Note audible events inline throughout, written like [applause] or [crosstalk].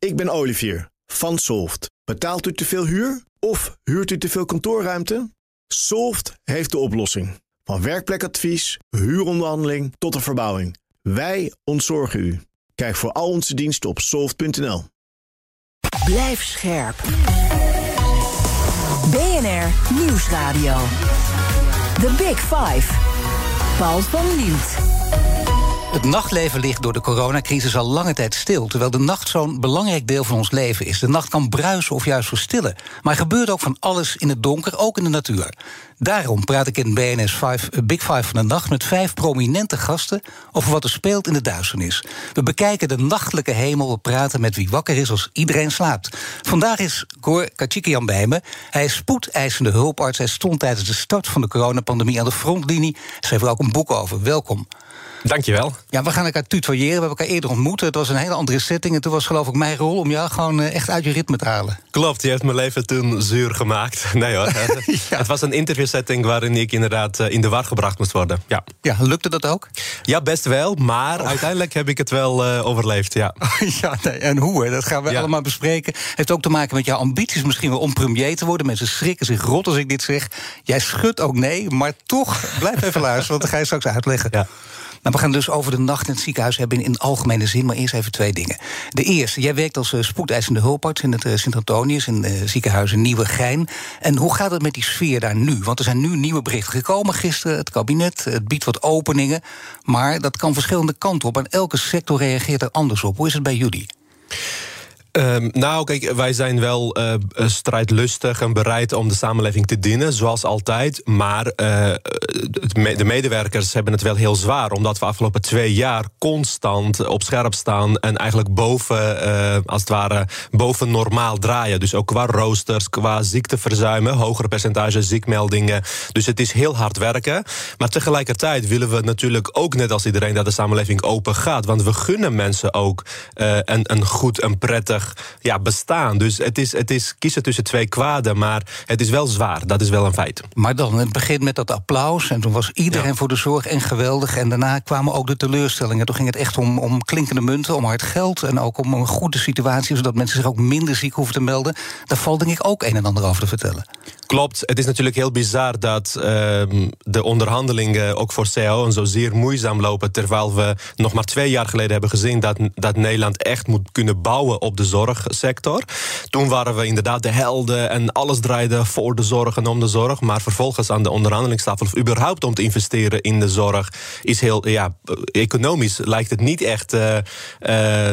Ik ben Olivier van Solft. Betaalt u te veel huur of huurt u te veel kantoorruimte? Solft heeft de oplossing. Van werkplekadvies, huuronderhandeling tot de verbouwing. Wij ontzorgen u. Kijk voor al onze diensten op soft.nl. Blijf scherp. BNR Nieuwsradio. The Big Five. Paul van Liemt. Het nachtleven ligt door de coronacrisis al lange tijd stil. Terwijl de nacht zo'n belangrijk deel van ons leven is. De nacht kan bruisen of juist verstillen. Maar er gebeurt ook van alles in het donker, ook in de natuur. Daarom praat ik in BNS 5, eh, Big Five van de nacht met vijf prominente gasten over wat er speelt in de duisternis. We bekijken de nachtelijke hemel, we praten met wie wakker is als iedereen slaapt. Vandaag is Cor Kachikian bij me. Hij is spoedeisende hulparts. Hij stond tijdens de start van de coronapandemie aan de frontlinie. Schreef er ook een boek over. Welkom. Dankjewel. Ja, we gaan elkaar tutoyeren. We hebben elkaar eerder ontmoet. Het was een hele andere setting. En toen was geloof ik mijn rol om jou gewoon eh, echt uit je ritme te halen. Klopt, je hebt mijn leven toen zuur gemaakt. [laughs] Nee hoor. [laughs] Het was een interviewsetting waarin ik inderdaad eh, in de war gebracht moest worden. Ja, ja lukte dat ook? Ja, best wel. Maar oh. uiteindelijk heb ik het wel uh, overleefd. Ja, [laughs] ja nee, en hoe? Hè? Dat gaan we allemaal bespreken. Heeft ook te maken met jouw ambities misschien wel om premier te worden. Mensen schrikken zich rot als ik dit zeg. Jij schudt ook nee, maar toch blijf even luisteren, want dan ga je straks uitleggen. Ja. Nou, we gaan dus over de nacht in het ziekenhuis hebben in algemene zin. Maar eerst even twee dingen. De eerste, jij werkt als uh, spoedeisende hulparts in het uh, Sint-Antonius... in het uh, ziekenhuis in Nieuwegein. En hoe gaat het met die sfeer daar nu? Want er zijn nu nieuwe berichten gekomen gisteren. Het kabinet, het biedt wat openingen. Maar dat kan verschillende kanten op. En elke sector reageert er anders op. Hoe is het bij jullie? Um, nou, kijk, wij zijn wel uh, strijdlustig en bereid om de samenleving te dienen, zoals altijd. Maar uh, de medewerkers hebben het wel heel zwaar, omdat we afgelopen twee jaar constant op scherp staan en eigenlijk boven, als het ware, boven normaal draaien. Dus ook qua roosters, qua ziekteverzuimen, hogere percentage ziekmeldingen. Dus het is heel hard werken. Maar tegelijkertijd willen we natuurlijk ook net als iedereen dat de samenleving open gaat. Want we gunnen mensen ook een, een goed en prettig ja, bestaan. Dus het is, het is kiezen tussen twee kwaden, maar het is wel zwaar. Dat is wel een feit. Maar dan, het begint met dat applaus en toen was iedereen voor de zorg en geweldig. En daarna kwamen ook de teleurstellingen. Toen ging het echt om, om klinkende munten, om hard geld en ook om een goede situatie, zodat mensen zich ook minder ziek hoeven te melden. Daar valt denk ik ook een en ander over te vertellen. Klopt. Het is natuurlijk heel bizar dat uh, de onderhandelingen ook voor en zo zeer moeizaam lopen. Terwijl we nog maar twee jaar geleden hebben gezien dat, dat Nederland echt moet kunnen bouwen op de zorgsector. Toen waren we inderdaad de helden en alles draaide voor de zorg en om de zorg. Maar vervolgens aan de onderhandelingstafel, of überhaupt om te investeren in de zorg, is heel, ja, economisch lijkt het niet echt uh, uh,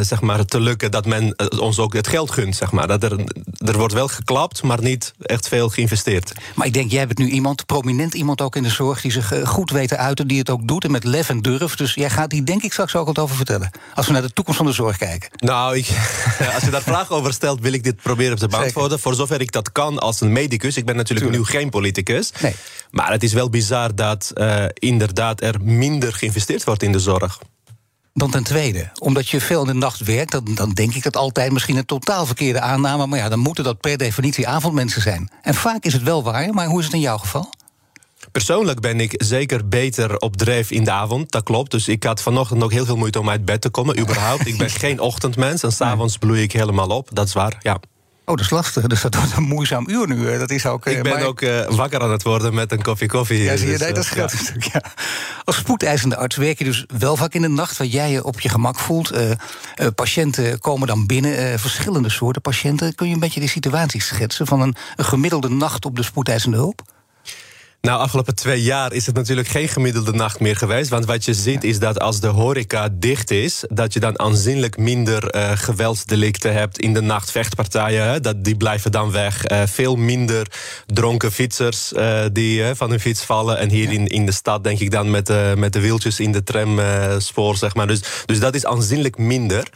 zeg maar te lukken dat men ons ook het geld gunt. Zeg maar. dat er, er wordt wel geklapt, maar niet echt veel geïnvesteerd. Maar ik denk, jij bent nu iemand, prominent iemand ook in de zorg... die zich eh, goed weet te uiten, die het ook doet en met lef en durf. Dus jij gaat die denk ik straks ook wat over vertellen. Als we naar de toekomst van de zorg kijken. Nou, ik, [laughs] als je daar vragen over stelt, wil ik dit proberen op te beantwoorden. Voor zover ik dat kan als een medicus. Ik ben natuurlijk nu geen politicus. Nee. Maar het is wel bizar dat uh, inderdaad er minder geïnvesteerd wordt in de zorg dan ten tweede. Omdat je veel in de nacht werkt, dan, dan denk ik dat altijd misschien een totaal verkeerde aanname. Maar ja, dan moeten dat per definitie avondmensen zijn. En vaak is het wel waar, maar hoe is het in jouw geval? Persoonlijk ben ik zeker beter op dreef in de avond, dat klopt. Dus ik had vanochtend nog heel veel moeite om uit bed te komen, überhaupt. ik ben [laughs] geen ochtendmens en s'avonds bloei ik helemaal op, dat is waar, ja. Oh, dat is lastig. [laughs] Dus dat wordt een moeizaam uur nu. Dat is ook, ik ben ook uh, wakker aan het worden met een koffie koffie. Ja, zie je, dus, dat is ja. Als spoedeisende arts werk je dus wel vaak in de nacht... waar jij je op je gemak voelt. Uh, patiënten komen dan binnen, verschillende soorten patiënten. Kun je een beetje de situatie schetsen... van een, een gemiddelde nacht op de spoedeisende hulp? Nou, afgelopen twee jaar is het natuurlijk geen gemiddelde nacht meer geweest. Want wat je ziet is dat als de horeca dicht is, dat je dan aanzienlijk minder uh, geweldsdelicten hebt in de nacht. Vechtpartijen, hè, dat, die blijven dan weg. Uh, veel minder dronken fietsers uh, die van hun fiets vallen. En hier in, in de stad denk ik dan met, met de wieltjes in de tramspoor, zeg maar. Dus, dus dat is aanzienlijk minder.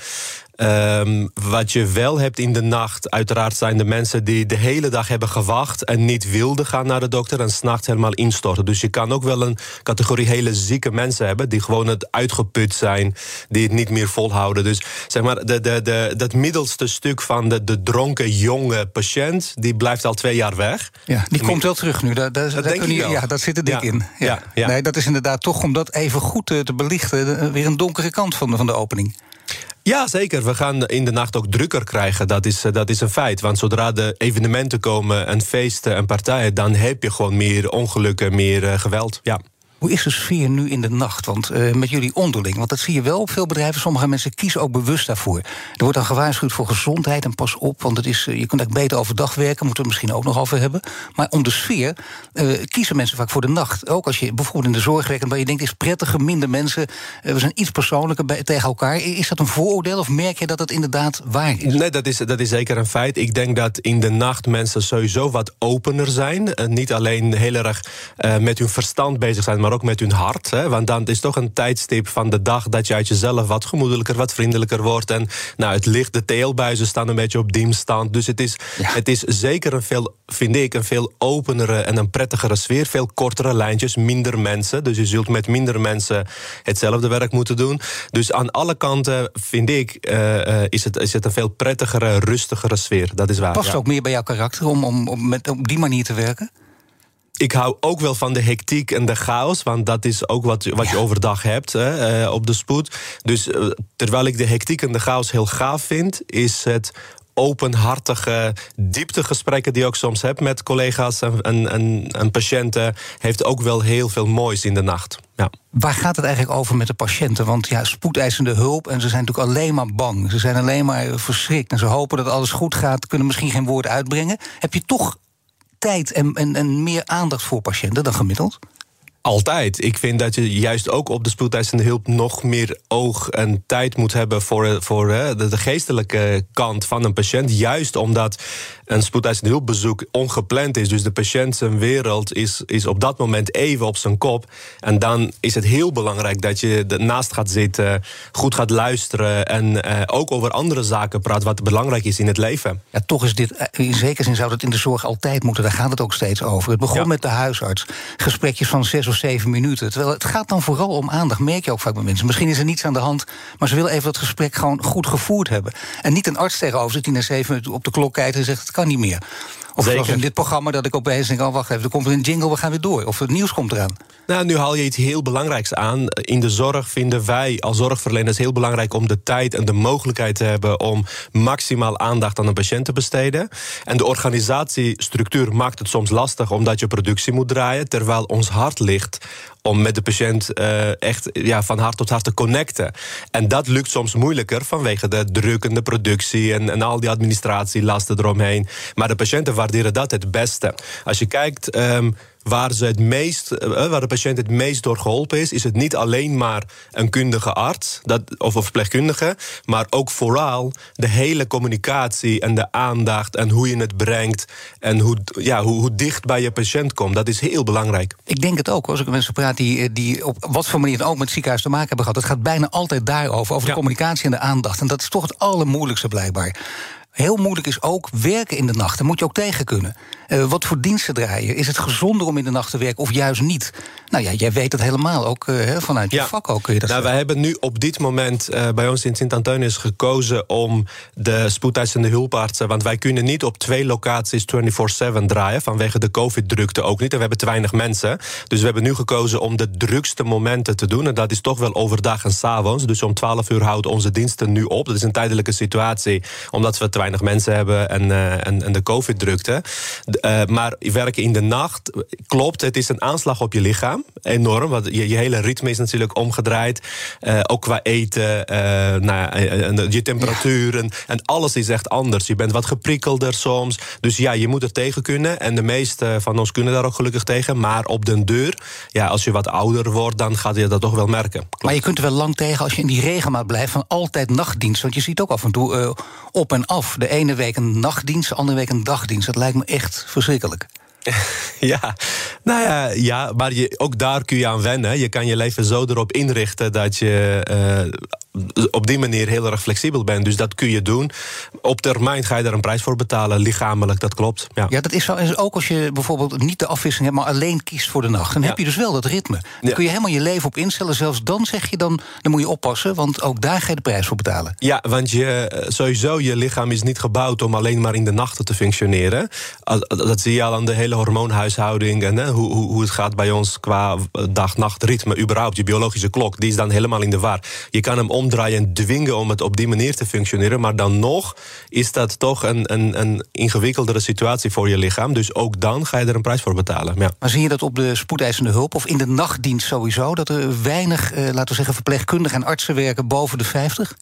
Um, wat je wel hebt in de nacht, uiteraard zijn de mensen die de hele dag hebben gewacht en niet wilden gaan naar de dokter en s'nachts helemaal instorten. Dus je kan ook wel een categorie hele zieke mensen hebben die gewoon het uitgeput zijn, die het niet meer volhouden. Dus zeg maar, de, de, de, dat middelste stuk van de, de dronken jonge patiënt, die blijft al twee jaar weg. Ja, die komt wel terug nu. Daar, daar, dat daar je, ja, dat zit er dik in. Ja. Ja, Nee, dat is inderdaad toch om dat even goed te belichten, weer een donkere kant van de, van de opening. Ja, zeker. We gaan in de nacht ook drukker krijgen. Dat is, dat is een feit. Want zodra de evenementen komen en feesten en partijen... dan heb je gewoon meer ongelukken, meer geweld. Ja. Hoe is de sfeer nu in de nacht? Want uh, met jullie onderling, want dat zie je wel op veel bedrijven. Sommige mensen kiezen ook bewust daarvoor. Er wordt dan gewaarschuwd voor gezondheid en pas op, want het is, uh, je kunt eigenlijk beter overdag werken, moeten we het misschien ook nog over hebben. Maar om de sfeer uh, kiezen mensen vaak voor de nacht. Ook als je bijvoorbeeld in de zorg werkt, waar je denkt, is prettiger, minder mensen, we zijn iets persoonlijker bij, tegen elkaar. Is dat een vooroordeel of merk je dat het inderdaad waar is? Nee, dat is, dat is zeker een feit. Ik denk dat in de nacht mensen sowieso wat opener zijn. niet alleen heel erg met hun verstand bezig zijn, maar ook met hun hart. Hè? Want dan is toch een tijdstip van de dag dat je uit jezelf wat gemoedelijker, wat vriendelijker wordt. En nou, het licht, de teelbuizen staan een beetje op dienststand. Dus het is, het is zeker een veel, vind ik, een veel openere en een prettigere sfeer. Veel kortere lijntjes, minder mensen. Dus je zult met minder mensen hetzelfde werk moeten doen. Dus aan alle kanten, vind ik, uh, is, het, is het een veel prettigere, rustigere sfeer. Dat is waar. Past ja. ook meer bij jouw karakter om, om, om met, op die manier te werken? Ik hou ook wel van de hectiek en de chaos. Want dat is ook wat, wat je overdag hebt hè, op de spoed. Dus terwijl ik de hectiek en de chaos heel gaaf vind, is het openhartige dieptegesprekken die ik ook soms heb met collega's en, en, en, patiënten, heeft ook wel heel veel moois in de nacht. Ja. Waar gaat het eigenlijk over met de patiënten? Want ja, spoedeisende hulp en ze zijn natuurlijk alleen maar bang. Ze zijn alleen maar verschrikt en ze hopen dat alles goed gaat, kunnen misschien geen woord uitbrengen. Heb je toch tijd en, meer aandacht voor patiënten dan gemiddeld? Altijd. Ik vind dat je juist ook op de spoedeisende hulp nog meer oog en tijd moet hebben voor, voor de, de geestelijke kant van een patiënt. Juist omdat een spoedeisende hulpbezoek ongepland is. Dus de patiënt zijn wereld is, is op dat moment even op zijn kop. En dan is het heel belangrijk dat je ernaast gaat zitten, goed gaat luisteren en eh, ook over andere zaken praat wat belangrijk is in het leven. Ja, toch is dit, eh, in zekere zin zou dat in de zorg altijd moeten. Daar gaat het ook steeds over. Het begon met de huisarts. Gesprekjes van zes of zeven minuten. Terwijl het gaat dan vooral om aandacht, merk je ook vaak bij mensen. Misschien is er niets aan de hand, maar ze willen even dat gesprek gewoon goed gevoerd hebben. En niet een arts tegenover zit die na zeven minuten op de klok kijkt en zegt: het kan niet meer. Of zoals in dit programma dat ik opeens denk: oh, wacht even, er komt een jingle, we gaan weer door. Of het nieuws komt eraan. Nou, nu haal je iets heel belangrijks aan. In de zorg vinden wij als zorgverleners heel belangrijk om de tijd en de mogelijkheid te hebben om maximaal aandacht aan een patiënt te besteden. En de organisatiestructuur maakt het soms lastig omdat je productie moet draaien, terwijl ons hart ligt om met de patiënt uh, echt ja, van hart tot hart te connecten. En dat lukt soms moeilijker vanwege de drukkende productie en, en al die administratielasten eromheen. Maar de patiënten waarderen dat het beste. Als je kijkt. Um, waar, ze het meest, uh, waar de patiënt het meest door geholpen is, is het niet alleen maar een kundige arts dat, of een verpleegkundige, maar ook vooral de hele communicatie en de aandacht en hoe je het brengt en hoe, ja, hoe, hoe dicht bij je patiënt komt. Dat is heel belangrijk. Ik denk het ook, als ik met mensen praat die, die op wat voor manier ook met het ziekenhuis te maken hebben gehad. Het gaat bijna altijd daarover, over de communicatie en de aandacht. En dat is toch het allermoeilijkste blijkbaar. Heel moeilijk is ook werken in de nacht. Daar moet je ook tegen kunnen. Uh, wat voor diensten draaien? Is het gezonder om in de nacht te werken of juist niet? Nou ja, jij weet het helemaal, ook uh, vanuit je vak ook kun je dat nou, Wij hebben nu op dit moment uh, bij ons in Sint-Antonius gekozen... om de spoedeisende hulpartsen... want wij kunnen niet op twee locaties 24-7 draaien... vanwege de covid-drukte ook niet. En we hebben te weinig mensen. Dus we hebben nu gekozen om de drukste momenten te doen. En dat is toch wel overdag en s avonds. Dus om 12 uur houden onze diensten nu op. Dat is een tijdelijke situatie, omdat we weinig mensen hebben... en, en, en de covid-drukte. Uh, maar werken in de nacht, klopt, het is een aanslag op je lichaam. Enorm, want je, je hele ritme is natuurlijk omgedraaid. Uh, ook qua eten, nou, je temperatuur en, alles is echt anders. Je bent wat geprikkelder soms. Dus ja, je moet er tegen kunnen. En de meeste van ons kunnen daar ook gelukkig tegen. Maar op den deur, ja, als je wat ouder wordt, dan gaat je dat toch wel merken. Maar je kunt er wel lang tegen als je in die regelmaat blijft van altijd nachtdienst. Want je ziet ook af en toe op en af. De ene week een nachtdienst, de andere week een dagdienst. Dat lijkt me echt verschrikkelijk. [laughs] Ja, nou ja, ja maar je, ook daar kun je aan wennen. Je kan je leven zo erop inrichten dat je uh, op die manier heel erg flexibel bent. Dus dat kun je doen. Op termijn ga je daar een prijs voor betalen, lichamelijk, dat klopt. Ja, ja dat is ook als je bijvoorbeeld niet de afwisseling hebt, maar alleen kiest voor de nacht. Dan ja. heb je dus wel dat ritme. Dan ja. kun je helemaal je leven op instellen. Zelfs dan zeg je dan, dan moet je oppassen, want ook daar ga je de prijs voor betalen. Ja, want je, sowieso, je lichaam is niet gebouwd om alleen maar in de nachten te functioneren. Dat zie je al aan de hele hormoonhuishouding en hè, hoe, hoe, hoe het gaat bij ons qua dag-nacht ritme, überhaupt je biologische klok, die is dan helemaal in de war. Je kan hem omdraaien en dwingen om het op die manier te functioneren. Maar dan nog is dat toch een, een, een ingewikkeldere situatie voor je lichaam. Dus ook dan ga je er een prijs voor betalen. Maar zie je dat op de spoedeisende hulp of in de nachtdienst sowieso? Dat er weinig, eh, laten we zeggen, verpleegkundigen en artsen werken boven de 50?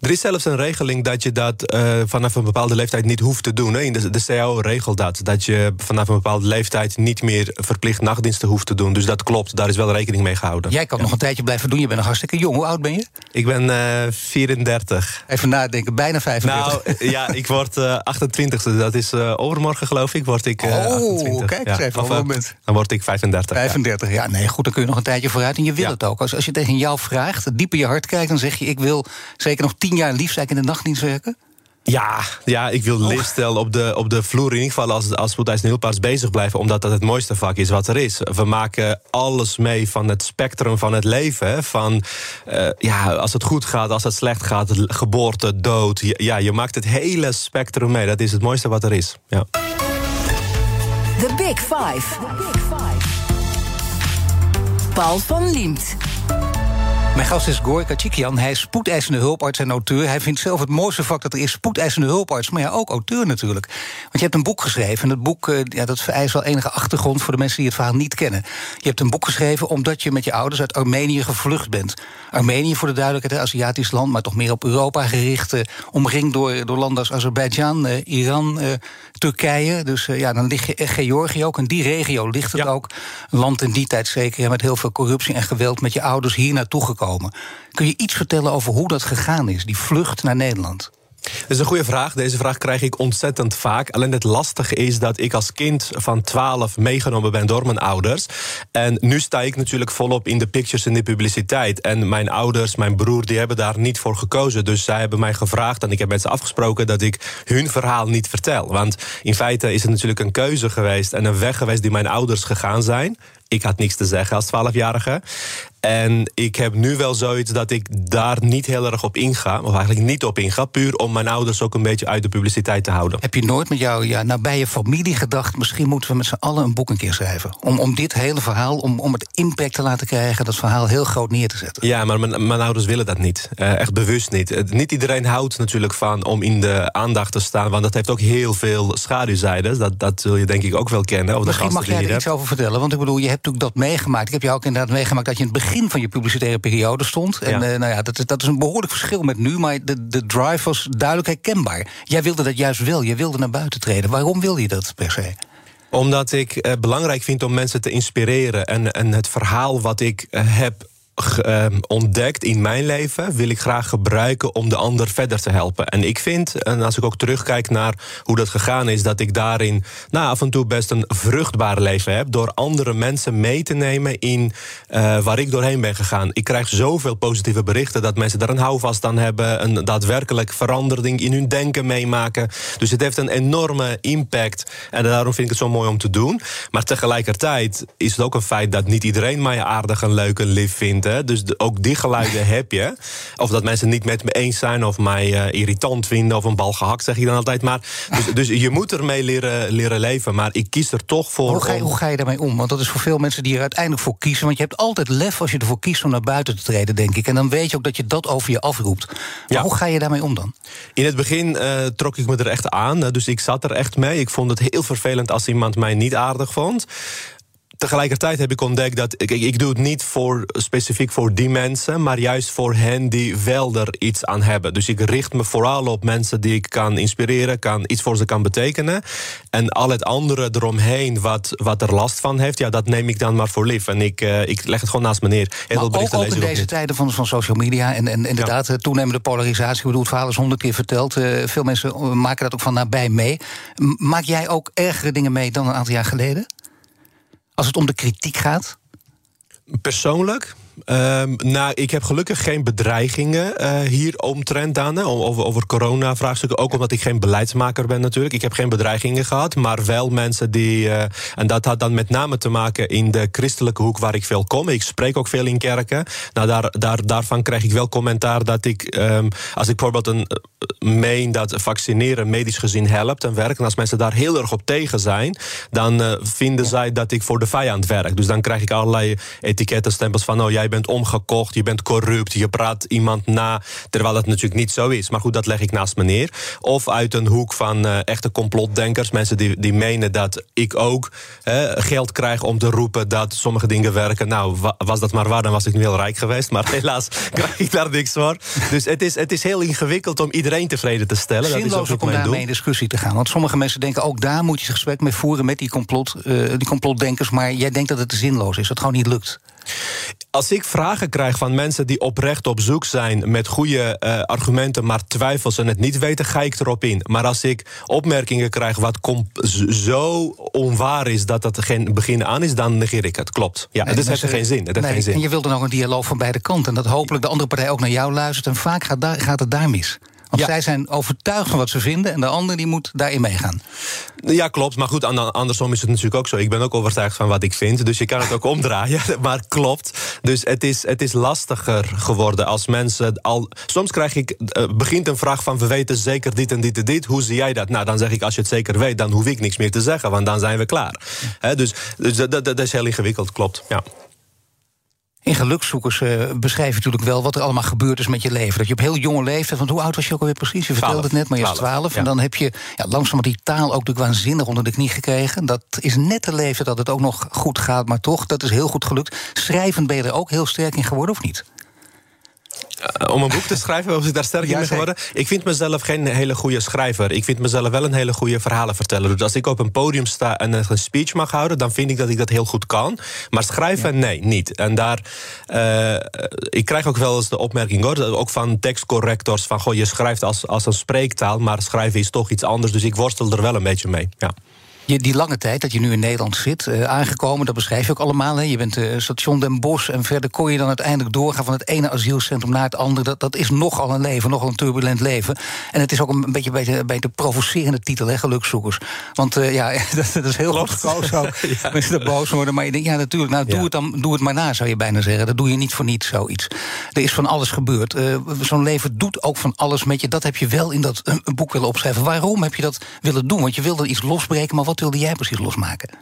Er is zelfs een regeling dat je dat uh, vanaf een bepaalde leeftijd niet hoeft te doen. Hè. De, de CAO regelt dat. Dat je vanaf een bepaalde leeftijd niet meer verplicht nachtdiensten hoeft te doen. Dus dat klopt, daar is wel rekening mee gehouden. Jij kan nog een tijdje blijven doen. Je bent nog hartstikke jong. Hoe oud ben je? Ik ben uh, eh, 34. Even nadenken, bijna 35. Nou, eh, ja, ik word uh, 28. Dat is overmorgen, geloof ik, word ik oh, 28. kijk eens even. Of, moment. Dan word ik 35. 35, ja. ja. Nee, goed, dan kun je nog een tijdje vooruit. En je wil het ook. Als, als je tegen jou vraagt, diep in je hart kijkt... dan zeg je, ik wil zeker nog tien jaar liefst in de nachtdienst werken? Ja, ja, ik wil oh. op de, op de vloer in ieder geval als, als spoedeisende bezig blijven. Omdat dat het mooiste vak is wat er is. We maken alles mee van het spectrum van het leven. Van uh, ja, als het goed gaat, als het slecht gaat, geboorte, dood. Ja, je maakt het hele spectrum mee. Dat is het mooiste wat er is. Ja. The Big Five. The Big Five. Paul van Liemt. Mijn gast is Goy Kachikian. Hij is spoedeisende hulparts en auteur. Hij vindt zelf het mooiste vak dat er is, spoedeisende hulparts. Maar ja, ook auteur natuurlijk. Want je hebt een boek geschreven. En dat boek eh, ja, dat vereist wel enige achtergrond... voor de mensen die het verhaal niet kennen. Je hebt een boek geschreven omdat je met je ouders uit Armenië gevlucht bent. Armenië, voor de duidelijkheid, een Aziatisch land... maar toch meer op Europa gericht. Eh, omringd door, door landen als Azerbeidzjan, eh, Iran, Turkije. Dus ja, dan lig je Georgië ook. En die regio ligt het ook. Land in die tijd zeker met heel veel corruptie en geweld... met je ouders hier naartoe gekomen. Kun je iets vertellen over hoe dat gegaan is, die vlucht naar Nederland? Dat is een goede vraag. Deze vraag krijg ik ontzettend vaak. Alleen het lastige is dat ik als kind van 12 meegenomen ben door mijn ouders. En nu sta ik natuurlijk volop in de pictures en de publiciteit. En mijn ouders, mijn broer, die hebben daar niet voor gekozen. Dus zij hebben mij gevraagd en ik heb met ze afgesproken dat ik hun verhaal niet vertel. Want in feite is het natuurlijk een keuze geweest en een weg geweest die mijn ouders gegaan zijn. Ik had niks te zeggen als 12-jarige. En ik heb nu wel zoiets dat ik daar niet heel erg op inga. Of eigenlijk niet op inga. Puur om mijn ouders ook een beetje uit de publiciteit te houden. Heb je nooit met jouw ja, nabije familie gedacht... misschien moeten we met z'n allen een boek een keer schrijven? Om, om dit hele verhaal, om, om het impact te laten krijgen... dat verhaal heel groot neer te zetten. Ja, maar mijn, mijn ouders willen dat niet. Uh, echt bewust niet. Uh, niet iedereen houdt natuurlijk van om in de aandacht te staan... want dat heeft ook heel veel schaduwzijden. Dat, dat zul je denk ik ook wel kennen. Of misschien mag jij er iets over vertellen. Want ik bedoel, je hebt natuurlijk dat meegemaakt. Ik heb jou ook inderdaad meegemaakt dat je in het begin van je publicitaire periode stond. En uh, nou ja, dat is, dat is een behoorlijk verschil met nu, maar de, de drive was duidelijk herkenbaar. Jij wilde dat juist wel, je wilde naar buiten treden. Waarom wil je dat per se? Omdat ik uh, belangrijk vind om mensen te inspireren. En, en het verhaal wat ik uh, heb Ehm, ontdekt in mijn leven, wil ik graag gebruiken om de ander verder te helpen. En ik vind, en als ik ook terugkijk naar hoe dat gegaan is, dat ik daarin nou, af en toe best een vruchtbaar leven heb. Door andere mensen mee te nemen in uh, waar ik doorheen ben gegaan. Ik krijg zoveel positieve berichten dat mensen daar een houvast aan hebben. Een daadwerkelijk verandering in hun denken meemaken. Dus het heeft een enorme impact. En daarom vind ik het zo mooi om te doen. Maar tegelijkertijd is het ook een feit dat niet iedereen mij aardig en leuk en lief vindt. Dus ook die geluiden [laughs] heb je. Of dat mensen niet met me eens zijn of mij uh, irritant vinden of een bal gehakt, zeg ik dan altijd. Maar, dus, [laughs] dus je moet ermee leren, leren leven. Maar ik kies er toch voor. Hoe ga, je, hoe ga je daarmee om? Want dat is voor veel mensen die er uiteindelijk voor kiezen. Want je hebt altijd lef als je ervoor kiest om naar buiten te treden, denk ik. En dan weet je ook dat je dat over je afroept. Maar ja. hoe ga je daarmee om dan? In het begin uh, trok ik me er echt aan. Dus ik zat er echt mee. Ik vond het heel vervelend als iemand mij niet aardig vond tegelijkertijd heb ik ontdekt dat ik, ik doe het niet voor, specifiek voor die mensen, maar juist voor hen die wel er iets aan hebben. Dus ik richt me vooral op mensen die ik kan inspireren, kan, iets voor ze kan betekenen. En al het andere eromheen wat, wat er last van heeft, ja, dat neem ik dan maar voor lief. En ik, uh, ik leg het gewoon naast me neer. Heel veel berichten ook, ook in deze tijden van, van social media en, en inderdaad ja. toenemende polarisatie. Ik bedoel, het verhaal is honderd keer verteld. Uh, veel mensen maken dat ook van nabij mee. Maak jij ook ergere dingen mee dan een aantal jaar geleden? Als het om de kritiek gaat? Persoonlijk? Um, nou, ik heb gelukkig geen bedreigingen uh, hier omtrent dan. Over, over corona-vraagstukken. Ook omdat ik geen beleidsmaker ben natuurlijk. Ik heb geen bedreigingen gehad. Maar wel mensen die... Uh, en dat had dan met name te maken in de christelijke hoek waar ik veel kom. Ik spreek ook veel in kerken. Nou, daar, daar, daarvan krijg ik wel commentaar dat ik... Um, als ik bijvoorbeeld een, uh, meen dat vaccineren medisch gezien helpt en werkt... en als mensen daar heel erg op tegen zijn... dan vinden zij dat ik voor de vijand werk. Dus dan krijg ik allerlei etiketten, stempels van... oh, jij jij bent omgekocht, je bent corrupt, je praat iemand na, terwijl dat natuurlijk niet zo is. Maar goed, dat leg ik naast me neer. Of uit een hoek van uh, echte complotdenkers, mensen die, die menen dat ik ook geld krijg om te roepen dat sommige dingen werken. Nou, was dat maar waar, dan was ik nu heel rijk geweest. Maar [laughs] helaas krijg ik daar niks voor. Dus het is, het is heel ingewikkeld om iedereen tevreden te stellen. Zinloos dat is ook om daarmee in discussie te gaan. Want sommige mensen denken ook daar moet je het gesprek mee voeren met die, complot, uh, die complotdenkers. Maar jij denkt dat het zinloos is, dat het gewoon niet lukt. Als ik vragen krijg van mensen die oprecht op zoek zijn met goede uh, argumenten, maar twijfels en het niet weten, ga ik erop in. Maar als ik opmerkingen krijg wat zo onwaar is dat het geen begin aan is, dan negeer ik het. Klopt. Ja, nee, dus heeft er geen zin. Het nee, heeft geen zin. En je wilt dan ook een dialoog van beide kanten. En dat hopelijk de andere partij ook naar jou luistert. En vaak gaat, daar, gaat het daar mis. Want zij zijn overtuigd van wat ze vinden en de ander die moet daarin meegaan. Ja, klopt. Maar goed, andersom is het natuurlijk ook zo. Ik ben ook overtuigd van wat ik vind. Dus je kan het ook [laughs] omdraaien. [laughs] Maar klopt. Dus het is, het is lastiger geworden als mensen al. Soms krijg ik. Uh, begint een vraag van: we weten zeker dit en dit en dit. Hoe zie jij dat? Nou, dan zeg ik: als je het zeker weet, dan hoef ik niks meer te zeggen. Want dan zijn we klaar. dus dus dat, dat, dat is heel ingewikkeld. Klopt. Ja. In gelukszoekers uh, beschrijf je natuurlijk wel wat er allemaal gebeurd is met je leven. Dat je op heel jonge leeftijd, want hoe oud was je ook alweer precies? Je vertelde het net, maar je was 12. En dan heb je ja, langzaam die taal ook natuurlijk waanzinnig onder de knie gekregen. Dat is net de leeftijd dat het ook nog goed gaat, maar toch, dat is heel goed gelukt. Schrijvend ben je er ook heel sterk in geworden, of niet? Eh, om een boek te [laughs] schrijven, was ik daar sterk in geworden? Ik vind mezelf geen hele goede schrijver. Ik vind mezelf wel een hele goede verhalenverteller. Dus als ik op een podium sta en een speech mag houden, dan vind ik dat ik dat heel goed kan. Maar schrijven, nee, niet. En daar, uh, ik krijg ook wel eens de opmerking, hoor, ook van tekstcorrectors, van goh, je schrijft als, als een spreektaal, maar schrijven is toch iets anders. Dus ik worstel er wel een beetje mee. Ja. Je, die lange tijd dat je nu in Nederland zit, uh, aangekomen, dat beschrijf je ook allemaal. Hè. Je bent uh, station Den Bosch en verder kon je dan uiteindelijk doorgaan van het ene asielcentrum naar het andere. Dat, dat is nogal een leven, nogal een turbulent leven. En het is ook een beetje bij de, de provocerende titel, hè, gelukzoekers. Want uh, ja, [laughs] dat, dat, is heel Klopt. goed gekozen ook. [laughs] ja. Mensen er boos worden. Maar je denkt, ja, natuurlijk, nou, doe, ja. het dan, doe het maar na, zou je bijna zeggen. Dat doe je niet voor niets, zoiets. Er is van alles gebeurd. Zo'n leven doet ook van alles met je. Dat heb je wel in dat boek willen opschrijven. Waarom heb je dat willen doen? Want je wilde iets losbreken, maar wat wilde jij precies losmaken?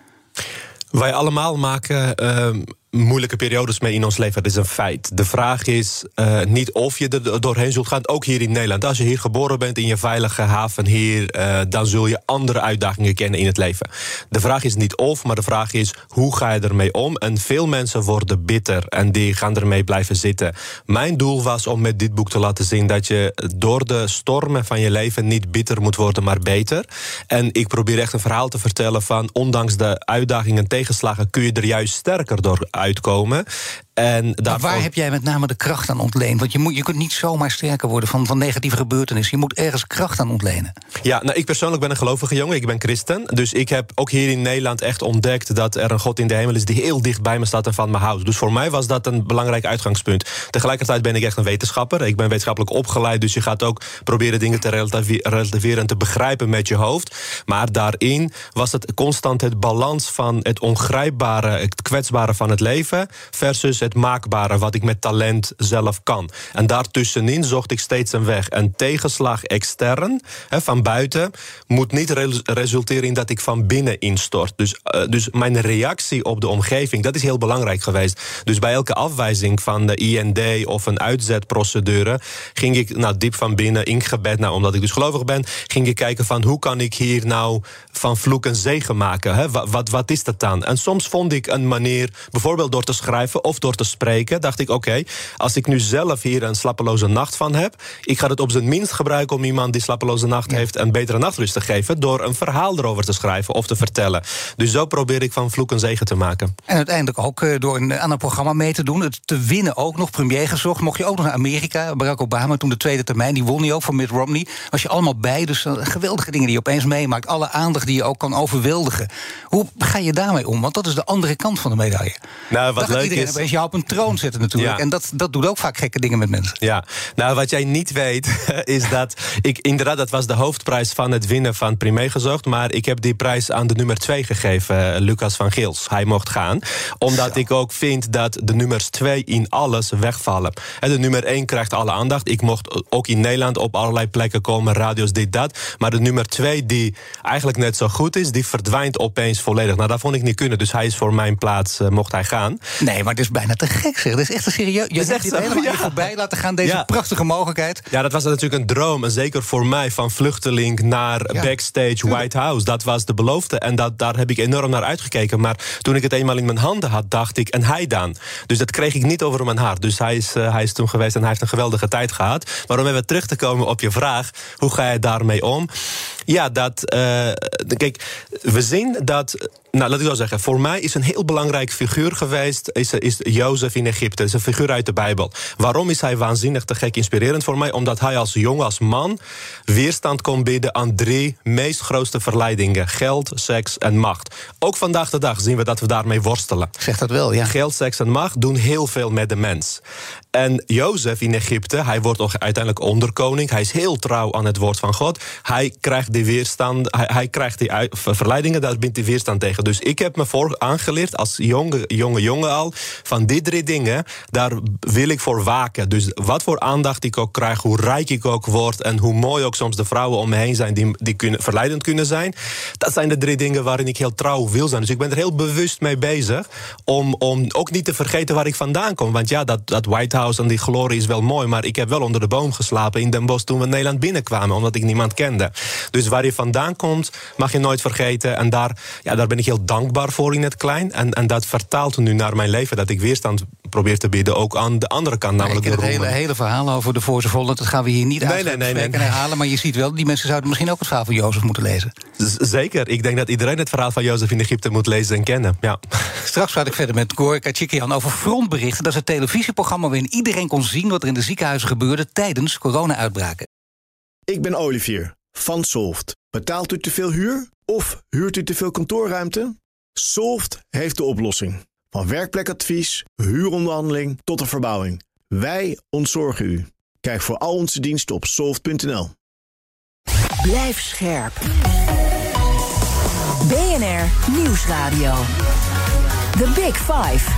Wij allemaal maken uh, moeilijke periodes mee in ons leven. Dat is een feit. De vraag is uh, niet of je er doorheen zult gaan. Ook hier in Nederland. Als je hier geboren bent in je veilige haven hier, uh, dan zul je andere uitdagingen kennen in het leven. De vraag is niet of, maar de vraag is hoe ga je ermee om? En veel mensen worden bitter en die gaan ermee blijven zitten. Mijn doel was om met dit boek te laten zien dat je door de stormen van je leven niet bitter moet worden, maar beter. En ik probeer echt een verhaal te vertellen van ondanks de uitdagingen en tegenslagen kun je er juist sterker door uitkomen. En maar waar heb jij met name de kracht aan ontleend? Want je, moet, je kunt niet zomaar sterker worden van, van negatieve gebeurtenissen. Je moet ergens kracht aan ontlenen. Ja, nou, ik persoonlijk ben een gelovige jongen. Ik ben christen. Dus ik heb ook hier in Nederland echt ontdekt... dat er een God in de hemel is die heel dicht bij me staat en van me houdt. Dus voor mij was dat een belangrijk uitgangspunt. Tegelijkertijd ben ik echt een wetenschapper. Ik ben wetenschappelijk opgeleid, dus je gaat ook proberen dingen te relativeren... en te begrijpen met je hoofd. Maar daarin was het constant het balans van het ongrijpbare... het kwetsbare van het leven... versus het maakbare wat ik met talent zelf kan. En daartussenin zocht ik steeds een weg. En tegenslag extern, van buiten, moet niet re resulteren in dat ik van binnen instort. Dus, uh, dus mijn reactie op de omgeving, dat is heel belangrijk geweest. Dus bij elke afwijzing van de IND of een uitzetprocedure, ging ik nou, diep van binnen in gebed, nou, omdat ik dus gelovig ben, ging ik kijken van hoe kan ik hier nou van vloek en zegen maken? Hè? Wat, wat, wat is dat dan? En soms vond ik een manier, bijvoorbeeld door te schrijven of door te spreken, dacht ik: oké, als ik nu zelf hier een slappeloze nacht van heb, ik ga het op zijn minst gebruiken om iemand die slappeloze nacht heeft een betere nachtrust te geven, door een verhaal erover te schrijven of te vertellen. Dus zo probeer ik van vloek een zegen te maken. En uiteindelijk ook uh, door een, aan een programma mee te doen, het te winnen ook nog, premier gezocht. Mocht je ook nog naar Amerika, Barack Obama, toen de tweede termijn, die won hij ook van Mitt Romney. Was je allemaal bij, dus uh, geweldige dingen die je opeens meemaakt. Alle aandacht die je ook kan overweldigen. Hoe ga je daarmee om? Want dat is de andere kant van de medaille. Nou, wat leuk is. Op een troon zitten natuurlijk. En dat, dat doet ook vaak gekke dingen met mensen. Ja, nou wat jij niet weet [laughs] is dat ik inderdaad, dat was de hoofdprijs van het winnen van Primé gezocht. Maar ik heb die prijs aan de nummer 2 gegeven, eh, Lucas van Gils. Hij mocht gaan. Omdat Zo. ik ook vind dat de nummers 2 in alles wegvallen. En de nummer 1 krijgt alle aandacht. Ik mocht ook in Nederland op allerlei plekken komen, radio's, dit, dat. Maar de nummer 2, die eigenlijk net zo goed is, die verdwijnt opeens volledig. Nou, dat vond ik niet kunnen. Dus hij is voor mijn plaats, uh, mocht hij gaan. Nee, maar het is bijna te gek zeg. Dat is echt een serieus. Je dit zo, helemaal ja. voorbij laten gaan, deze Ja. prachtige mogelijkheid. Ja, dat was natuurlijk een droom. En zeker voor mij, van vluchteling naar Ja. backstage White House. Dat was de belofte. En dat, daar heb ik enorm naar uitgekeken. Maar toen ik het eenmaal in mijn handen had, dacht ik, en hij dan? Dus dat kreeg ik niet over mijn hart. Dus hij is, eh, hij is toen geweest en hij heeft een geweldige tijd gehad. Maar om even terug te komen op je vraag, hoe ga je daarmee om? Ja, dat. eh, kijk, we zien dat. Nou, laat ik wel zeggen. Voor mij is een heel belangrijk figuur geweest. Is, is Jozef in Egypte. Dat is een figuur uit de Bijbel. Waarom is hij waanzinnig te gek inspirerend voor mij? Omdat hij als jong, als man. weerstand kon bieden aan drie meest grootste verleidingen: geld, seks en macht. Ook vandaag de dag zien we dat we daarmee worstelen. Zeg dat wel, ja. Geld, seks en macht doen heel veel met de mens. En Jozef in Egypte, hij wordt ook uiteindelijk onderkoning. Hij is heel trouw aan het woord van God. Hij krijgt die weerstand, hij, hij krijgt die verleidingen, daar bent hij weerstand tegen. Dus ik heb me voor aangeleerd als jonge, jonge jongen al... van die drie dingen, daar wil ik voor waken. Dus wat voor aandacht ik ook krijg, hoe rijk ik ook word... en hoe mooi ook soms de vrouwen om me heen zijn die, die kunnen, verleidend kunnen zijn... dat zijn de drie dingen waarin ik heel trouw wil zijn. Dus ik ben er heel bewust mee bezig... om, om ook niet te vergeten waar ik vandaan kom. Want ja, dat, dat White House en die glorie is wel mooi... maar ik heb wel onder de boom geslapen in Den Bosch... toen we Nederland binnenkwamen, omdat ik niemand kende. Dus waar je vandaan komt, mag je nooit vergeten. En daar, ja, daar ben ik heel dankbaar voor in het klein. En, en dat vertaalt nu naar mijn leven... dat ik weerstand probeer te bieden, ook aan de andere kant, ik namelijk de het hele, hele verhaal over de Voorse. Dat gaan we hier niet Nee, uit nee, nee, nee. en herhalen. Maar je ziet wel, die mensen zouden misschien ook het verhaal van Jozef moeten lezen. Z- Zeker, ik denk dat iedereen het verhaal van Jozef in Egypte moet lezen en kennen. Ja. [laughs] Straks praat ik verder met Goor Kachikian over Frontberichten. Dat is het televisieprogramma waarin iedereen kon zien... wat er in de ziekenhuizen gebeurde tijdens corona-uitbraken. Ik ben Olivier van Solft. Betaalt u te veel huur of huurt u te veel kantoorruimte? Solft heeft de oplossing. Van werkplekadvies, huuronderhandeling tot de verbouwing. Wij ontzorgen u. Kijk voor al onze diensten op soft.nl. Blijf scherp. BNR Nieuwsradio. The Big Five.